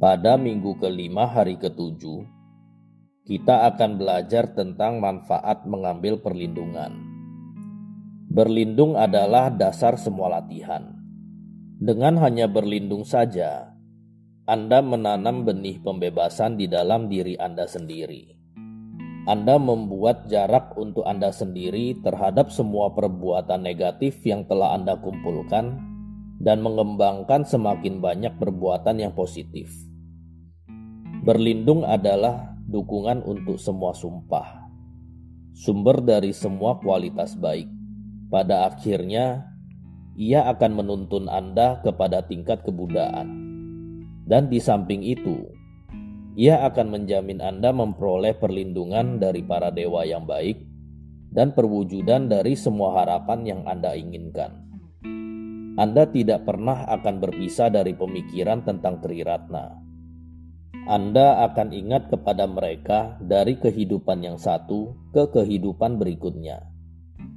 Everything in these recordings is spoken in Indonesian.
Pada minggu kelima hari ketujuh, kita akan belajar tentang manfaat mengambil perlindungan. Berlindung adalah dasar semua latihan. Dengan hanya berlindung saja, Anda menanam benih pembebasan di dalam diri Anda sendiri. Anda membuat jarak untuk Anda sendiri terhadap semua perbuatan negatif yang telah Anda kumpulkan dan mengembangkan semakin banyak perbuatan yang positif. Berlindung adalah dukungan untuk semua sumpah, sumber dari semua kualitas baik. Pada akhirnya, ia akan menuntun Anda kepada tingkat kebudayaan, dan di samping itu, ia akan menjamin Anda memperoleh perlindungan dari para dewa yang baik dan perwujudan dari semua harapan yang Anda inginkan. Anda tidak pernah akan berpisah dari pemikiran tentang Triratna. Anda akan ingat kepada mereka dari kehidupan yang satu ke kehidupan berikutnya,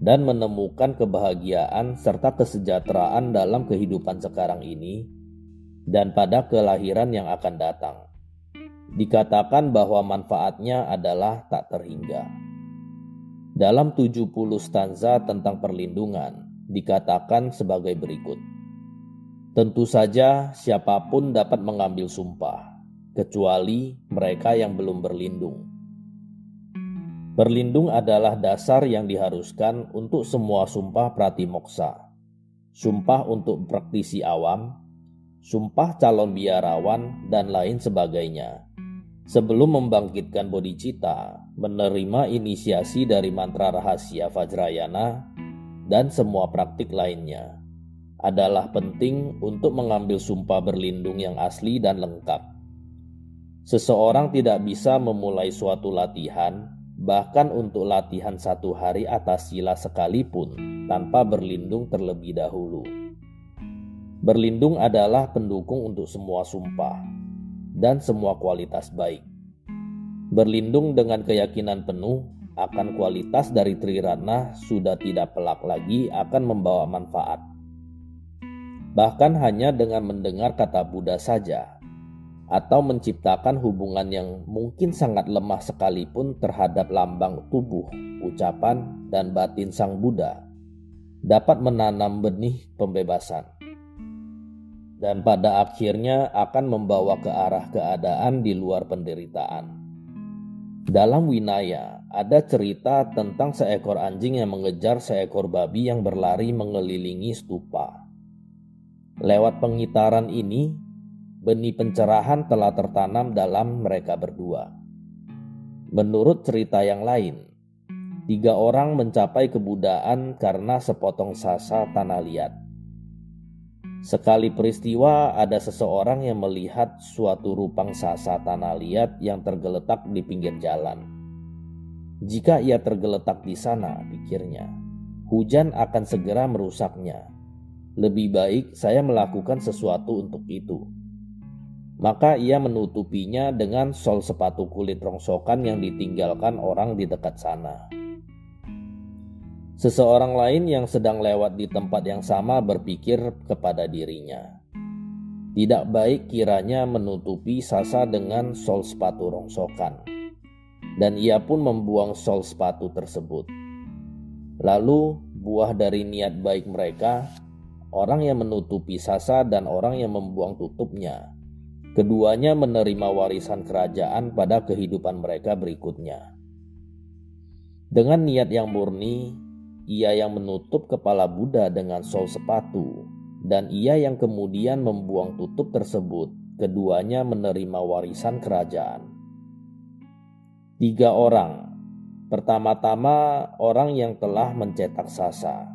dan menemukan kebahagiaan serta kesejahteraan dalam kehidupan sekarang ini dan pada kelahiran yang akan datang. Dikatakan bahwa manfaatnya adalah tak terhingga. Dalam 70 stanza tentang perlindungan, dikatakan sebagai berikut. Tentu saja siapa pun dapat mengambil sumpah, kecuali mereka yang belum berlindung. Berlindung adalah dasar yang diharuskan untuk semua sumpah pratimoksa, sumpah untuk praktisi awam, sumpah calon biarawan, dan lain sebagainya. Sebelum membangkitkan bodhicitta, menerima inisiasi dari mantra rahasia Vajrayana, dan semua praktik lainnya adalah penting untuk mengambil sumpah berlindung yang asli dan lengkap. Seseorang tidak bisa memulai suatu latihan, bahkan untuk latihan satu hari atas sila sekalipun, tanpa berlindung terlebih dahulu. Berlindung adalah pendukung untuk semua sumpah dan semua kualitas baik. Berlindung dengan keyakinan penuh akan kualitas dari Trirana sudah tidak pelak lagi akan membawa manfaat. Bahkan hanya dengan mendengar kata Buddha saja, atau menciptakan hubungan yang mungkin sangat lemah sekalipun terhadap lambang tubuh, ucapan, dan batin Sang Buddha, dapat menanam benih pembebasan. Dan pada akhirnya akan membawa ke arah keadaan di luar penderitaan. Dalam Winaya, ada cerita tentang seekor anjing yang mengejar seekor babi yang berlari mengelilingi stupa. Lewat pengitaran ini, benih pencerahan telah tertanam dalam mereka berdua. Menurut cerita yang lain, tiga orang mencapai kebudaan karena sepotong sasa tanah liat. Sekali peristiwa, ada seseorang yang melihat suatu rupang sasa tanah liat yang tergeletak di pinggir jalan jika ia tergeletak di sana, pikirnya, hujan akan segera merusaknya. Lebih baik saya melakukan sesuatu untuk itu. Maka ia menutupinya dengan sol sepatu kulit rongsokan yang ditinggalkan orang di dekat sana. Seseorang lain yang sedang lewat di tempat yang sama berpikir kepada dirinya, "Tidak baik kiranya menutupi sasa dengan sol sepatu rongsokan." dan ia pun membuang sol sepatu tersebut. Lalu, buah dari niat baik mereka, orang yang menutupi sasa dan orang yang membuang tutupnya, keduanya menerima warisan kerajaan pada kehidupan mereka berikutnya. Dengan niat yang murni, ia yang menutup kepala Buddha dengan sol sepatu, dan ia yang kemudian membuang tutup tersebut, keduanya menerima warisan kerajaan tiga orang. Pertama-tama orang yang telah mencetak sasa,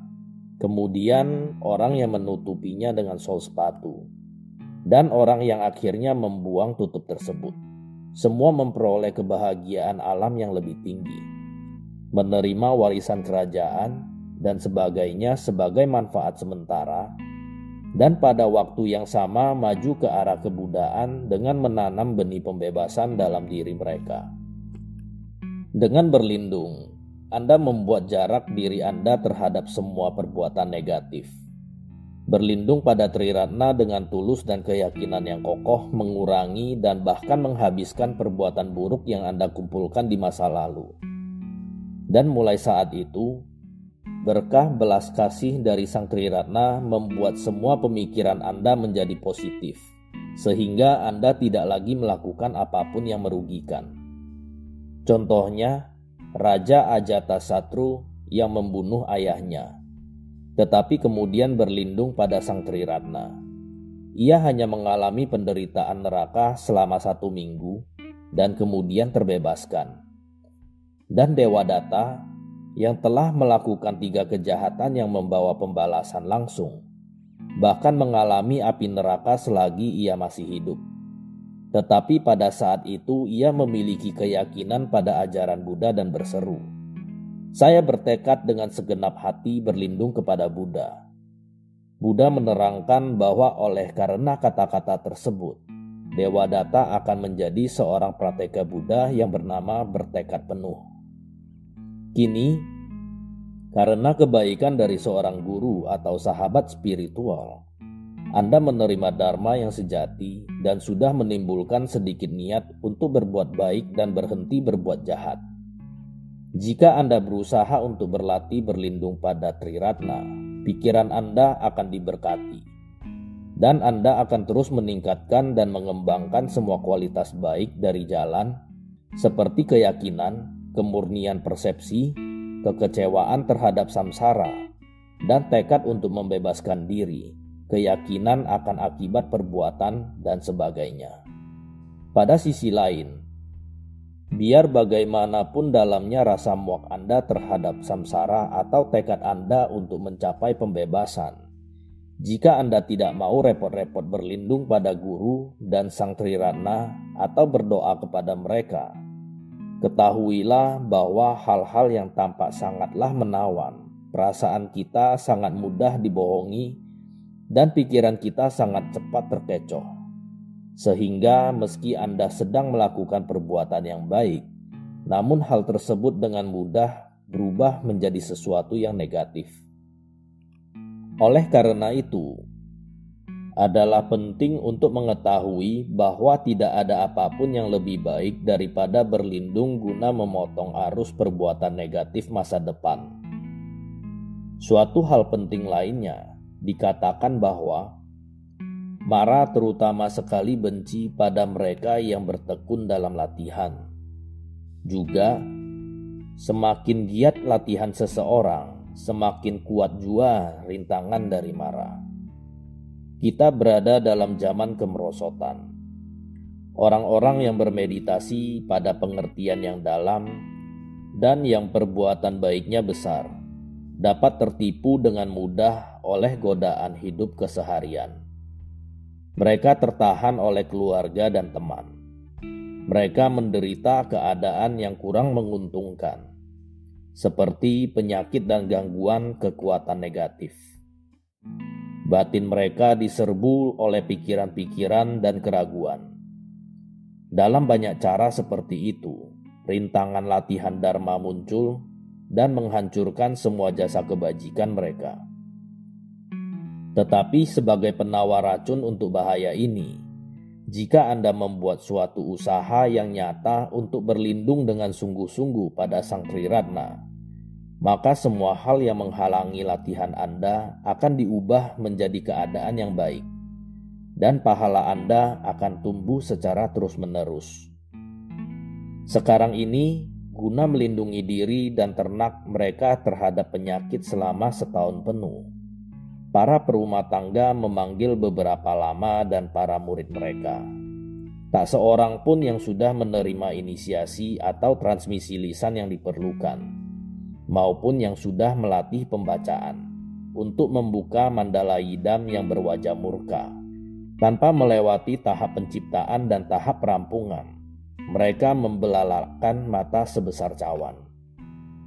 kemudian orang yang menutupinya dengan sol sepatu, dan orang yang akhirnya membuang tutup tersebut. Semua memperoleh kebahagiaan alam yang lebih tinggi, menerima warisan kerajaan dan sebagainya sebagai manfaat sementara, dan pada waktu yang sama maju ke arah kebudayaan dengan menanam benih pembebasan dalam diri mereka. Dengan berlindung, Anda membuat jarak diri Anda terhadap semua perbuatan negatif. Berlindung pada Triratna dengan tulus dan keyakinan yang kokoh mengurangi dan bahkan menghabiskan perbuatan buruk yang Anda kumpulkan di masa lalu. Dan mulai saat itu, berkah belas kasih dari Sang Triratna membuat semua pemikiran Anda menjadi positif, sehingga Anda tidak lagi melakukan apa pun yang merugikan. Contohnya, Raja Ajata Satru yang membunuh ayahnya tetapi kemudian berlindung pada Sang Triratna. Ia hanya mengalami penderitaan neraka selama satu minggu dan kemudian terbebaskan. Dan Dewa Data yang telah melakukan tiga kejahatan yang membawa pembalasan langsung, bahkan mengalami api neraka selagi ia masih hidup. Tetapi pada saat itu ia memiliki keyakinan pada ajaran Buddha dan berseru, saya bertekad dengan segenap hati berlindung kepada Buddha. Buddha menerangkan bahwa oleh karena kata-kata tersebut, Dewa Data akan menjadi seorang prateka Buddha yang bernama bertekad penuh. Kini, karena kebaikan dari seorang guru atau sahabat spiritual, Anda menerima Dharma yang sejati dan sudah menimbulkan sedikit niat untuk berbuat baik dan berhenti berbuat jahat. Jika Anda berusaha untuk berlatih berlindung pada Triratna, pikiran Anda akan diberkati. Dan Anda akan terus meningkatkan dan mengembangkan semua kualitas baik dari jalan, seperti keyakinan, kemurnian persepsi, kekecewaan terhadap samsara, dan tekad untuk membebaskan diri, keyakinan akan akibat perbuatan, dan sebagainya. Pada sisi lain, Biar bagaimanapun dalamnya rasa muak Anda terhadap samsara atau tekad Anda untuk mencapai pembebasan. Jika Anda tidak mau repot-repot berlindung pada guru dan sang Trirana atau berdoa kepada mereka, ketahuilah bahwa hal-hal yang tampak sangatlah menawan, perasaan kita sangat mudah dibohongi, dan pikiran kita sangat cepat terkecoh. Sehingga meski Anda sedang melakukan perbuatan yang baik, namun hal tersebut dengan mudah berubah menjadi sesuatu yang negatif. Oleh karena itu, adalah penting untuk mengetahui bahwa tidak ada apa pun yang lebih baik daripada berlindung guna memotong arus perbuatan negatif masa depan. Suatu hal penting lainnya dikatakan bahwa Marah terutama sekali benci pada mereka yang bertekun dalam latihan. Juga, semakin giat latihan seseorang, semakin kuat jua rintangan dari marah. Kita berada dalam zaman kemerosotan. Orang-orang yang bermeditasi pada pengertian yang dalam dan yang perbuatan baiknya besar dapat tertipu dengan mudah oleh godaan hidup keseharian mereka tertahan oleh keluarga dan teman. Mereka menderita keadaan yang kurang menguntungkan, seperti penyakit dan gangguan kekuatan negatif. Batin mereka diserbu oleh pikiran-pikiran dan keraguan. Dalam banyak cara seperti itu, rintangan latihan Dharma muncul dan menghancurkan semua jasa kebajikan mereka. Tetapi sebagai penawar racun untuk bahaya ini, jika Anda membuat suatu usaha yang nyata untuk berlindung dengan sungguh-sungguh pada Sang Triratna, maka semua hal yang menghalangi latihan Anda akan diubah menjadi keadaan yang baik, dan pahala Anda akan tumbuh secara terus-menerus. Sekarang ini, guna melindungi diri dan ternak mereka terhadap penyakit selama setahun penuh para perumah tangga memanggil beberapa lama dan para murid mereka. Tak seorang pun yang sudah menerima inisiasi atau transmisi lisan yang diperlukan, maupun yang sudah melatih pembacaan untuk membuka mandala idam yang berwajah murka. Tanpa melewati tahap penciptaan dan tahap perampungan, mereka membelalakan mata sebesar cawan.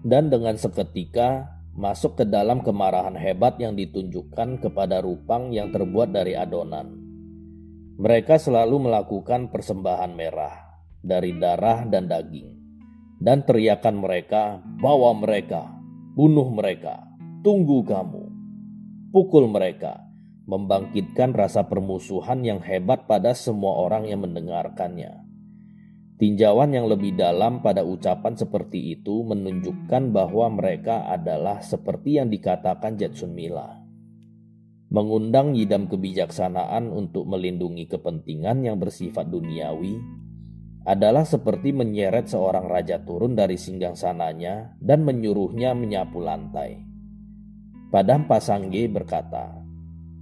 Dan dengan seketika masuk ke dalam kemarahan hebat yang ditunjukkan kepada rupang yang terbuat dari adonan. Mereka selalu melakukan persembahan merah dari darah dan daging, dan teriakan mereka, "Bawa mereka, bunuh mereka, tunggu kamu, pukul mereka, membangkitkan rasa permusuhan yang hebat pada semua orang yang mendengarkannya. Tinjauan yang lebih dalam pada ucapan seperti itu menunjukkan bahwa mereka adalah seperti yang dikatakan Jetsun Mila. Mengundang yidam kebijaksanaan untuk melindungi kepentingan yang bersifat duniawi adalah seperti menyeret seorang raja turun dari singgasananya dan menyuruhnya menyapu lantai. Padam Pasangge berkata,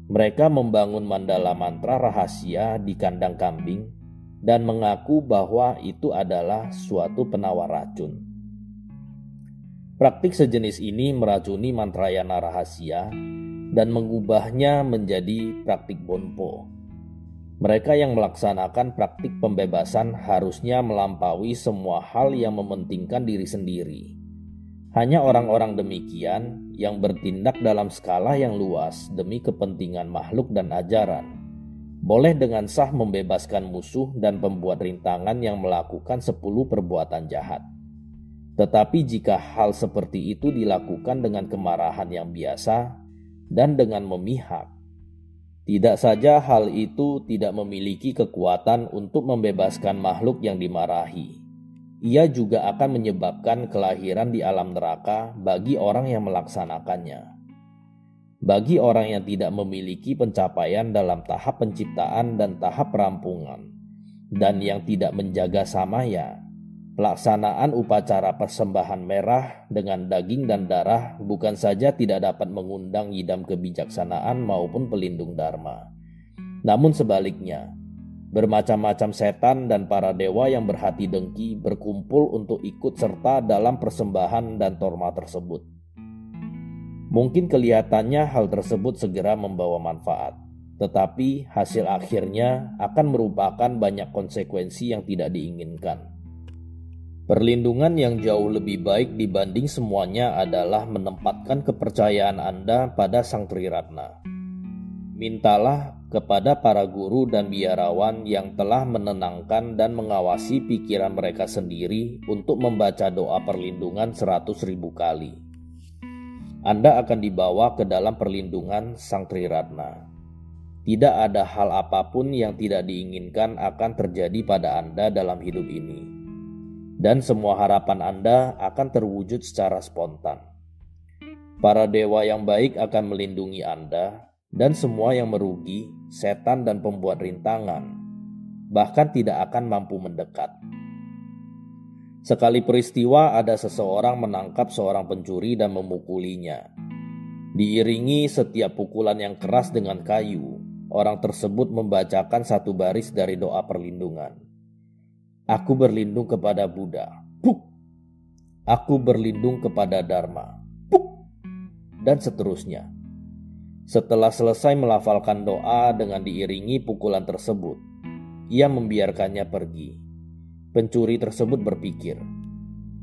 mereka membangun mandala mantra rahasia di kandang kambing dan mengaku bahwa itu adalah suatu penawar racun. Praktik sejenis ini meracuni mantrayana rahasia dan mengubahnya menjadi praktik bonpo. Mereka yang melaksanakan praktik pembebasan harusnya melampaui semua hal yang mementingkan diri sendiri. Hanya orang-orang demikian yang bertindak dalam skala yang luas demi kepentingan makhluk dan ajaran boleh dengan sah membebaskan musuh dan pembuat rintangan yang melakukan sepuluh perbuatan jahat. Tetapi jika hal seperti itu dilakukan dengan kemarahan yang biasa dan dengan memihak, tidak saja hal itu tidak memiliki kekuatan untuk membebaskan makhluk yang dimarahi, ia juga akan menyebabkan kelahiran di alam neraka bagi orang yang melaksanakannya. Bagi orang yang tidak memiliki pencapaian dalam tahap penciptaan dan tahap perampungan, dan yang tidak menjaga samaya, pelaksanaan upacara persembahan merah dengan daging dan darah bukan saja tidak dapat mengundang yidam kebijaksanaan maupun pelindung dharma. Namun sebaliknya, bermacam-macam setan dan para dewa yang berhati dengki berkumpul untuk ikut serta dalam persembahan dan torma tersebut. Mungkin kelihatannya hal tersebut segera membawa manfaat, tetapi hasil akhirnya akan merupakan banyak konsekuensi yang tidak diinginkan. Perlindungan yang jauh lebih baik dibanding semuanya adalah menempatkan kepercayaan Anda pada Sang Triratna. Mintalah kepada para guru dan biarawan yang telah menenangkan dan mengawasi pikiran mereka sendiri untuk membaca doa perlindungan seratus ribu kali anda akan dibawa ke dalam perlindungan Sang Triratna. Tidak ada hal apa pun yang tidak diinginkan akan terjadi pada Anda dalam hidup ini. Dan semua harapan Anda akan terwujud secara spontan. Para dewa yang baik akan melindungi Anda dan semua yang merugi, setan dan pembuat rintangan, bahkan tidak akan mampu mendekat. Sekali peristiwa ada seseorang menangkap seorang pencuri dan memukulinya. Diiringi setiap pukulan yang keras dengan kayu, orang tersebut membacakan satu baris dari doa perlindungan. Aku berlindung kepada Buddha. Puk. Aku berlindung kepada Dharma. Puk. Dan seterusnya. Setelah selesai melafalkan doa dengan diiringi pukulan tersebut, ia membiarkannya pergi. Pencuri tersebut berpikir,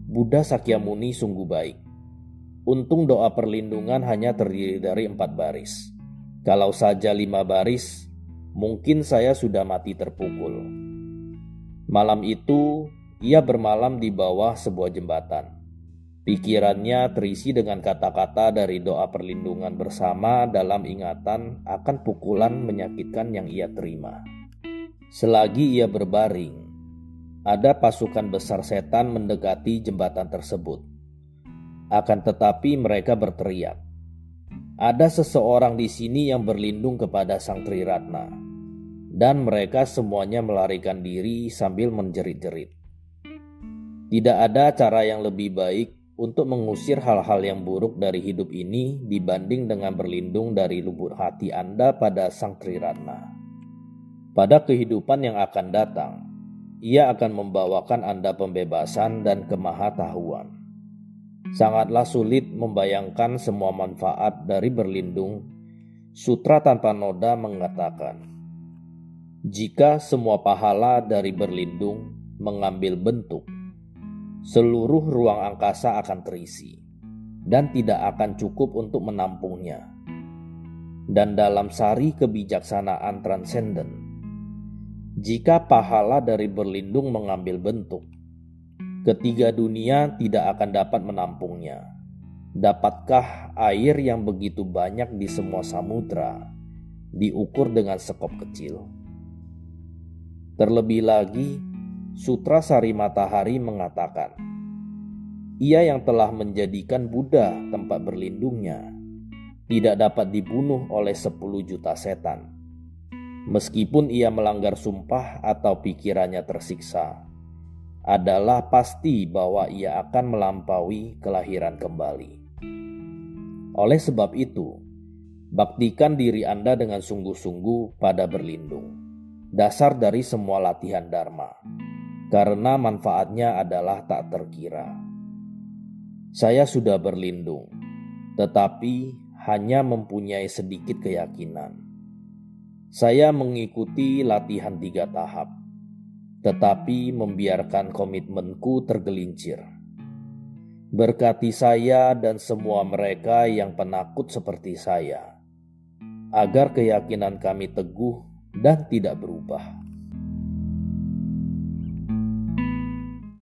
Buddha Sakyamuni sungguh baik. Untung doa perlindungan hanya terdiri dari empat baris. Kalau saja lima baris, mungkin saya sudah mati terpukul. Malam itu, ia bermalam di bawah sebuah jembatan. Pikirannya terisi dengan kata-kata dari doa perlindungan bersama dalam ingatan akan pukulan menyakitkan yang ia terima. Selagi ia berbaring, ada pasukan besar setan mendekati jembatan tersebut. Akan tetapi mereka berteriak, "Ada seseorang di sini yang berlindung kepada Sang Triratna." Dan mereka semuanya melarikan diri sambil menjerit-jerit. Tidak ada cara yang lebih baik untuk mengusir hal-hal yang buruk dari hidup ini dibanding dengan berlindung dari lubuk hati Anda pada Sang Triratna. Pada kehidupan yang akan datang, ia akan membawakan Anda pembebasan dan kemahatahuan. Sangatlah sulit membayangkan semua manfaat dari berlindung. Sutra tanpa noda mengatakan, jika semua pahala dari berlindung mengambil bentuk, seluruh ruang angkasa akan terisi dan tidak akan cukup untuk menampungnya. Dan dalam sari kebijaksanaan transenden, jika pahala dari berlindung mengambil bentuk. Ketiga dunia tidak akan dapat menampungnya. Dapatkah air yang begitu banyak di semua samudra diukur dengan sekop kecil. Terlebih lagi, Sutra Sari Matahari mengatakan, ia yang telah menjadikan Buddha tempat berlindungnya tidak dapat dibunuh oleh 10 juta setan. Meskipun ia melanggar sumpah atau pikirannya tersiksa, adalah pasti bahwa ia akan melampaui kelahiran kembali. Oleh sebab itu, baktikan diri Anda dengan sungguh-sungguh pada berlindung. Dasar dari semua latihan Dharma karena manfaatnya adalah tak terkira. Saya sudah berlindung, tetapi hanya mempunyai sedikit keyakinan. Saya mengikuti latihan tiga tahap, tetapi membiarkan komitmenku tergelincir. Berkati saya dan semua mereka yang penakut seperti saya, agar keyakinan kami teguh dan tidak berubah.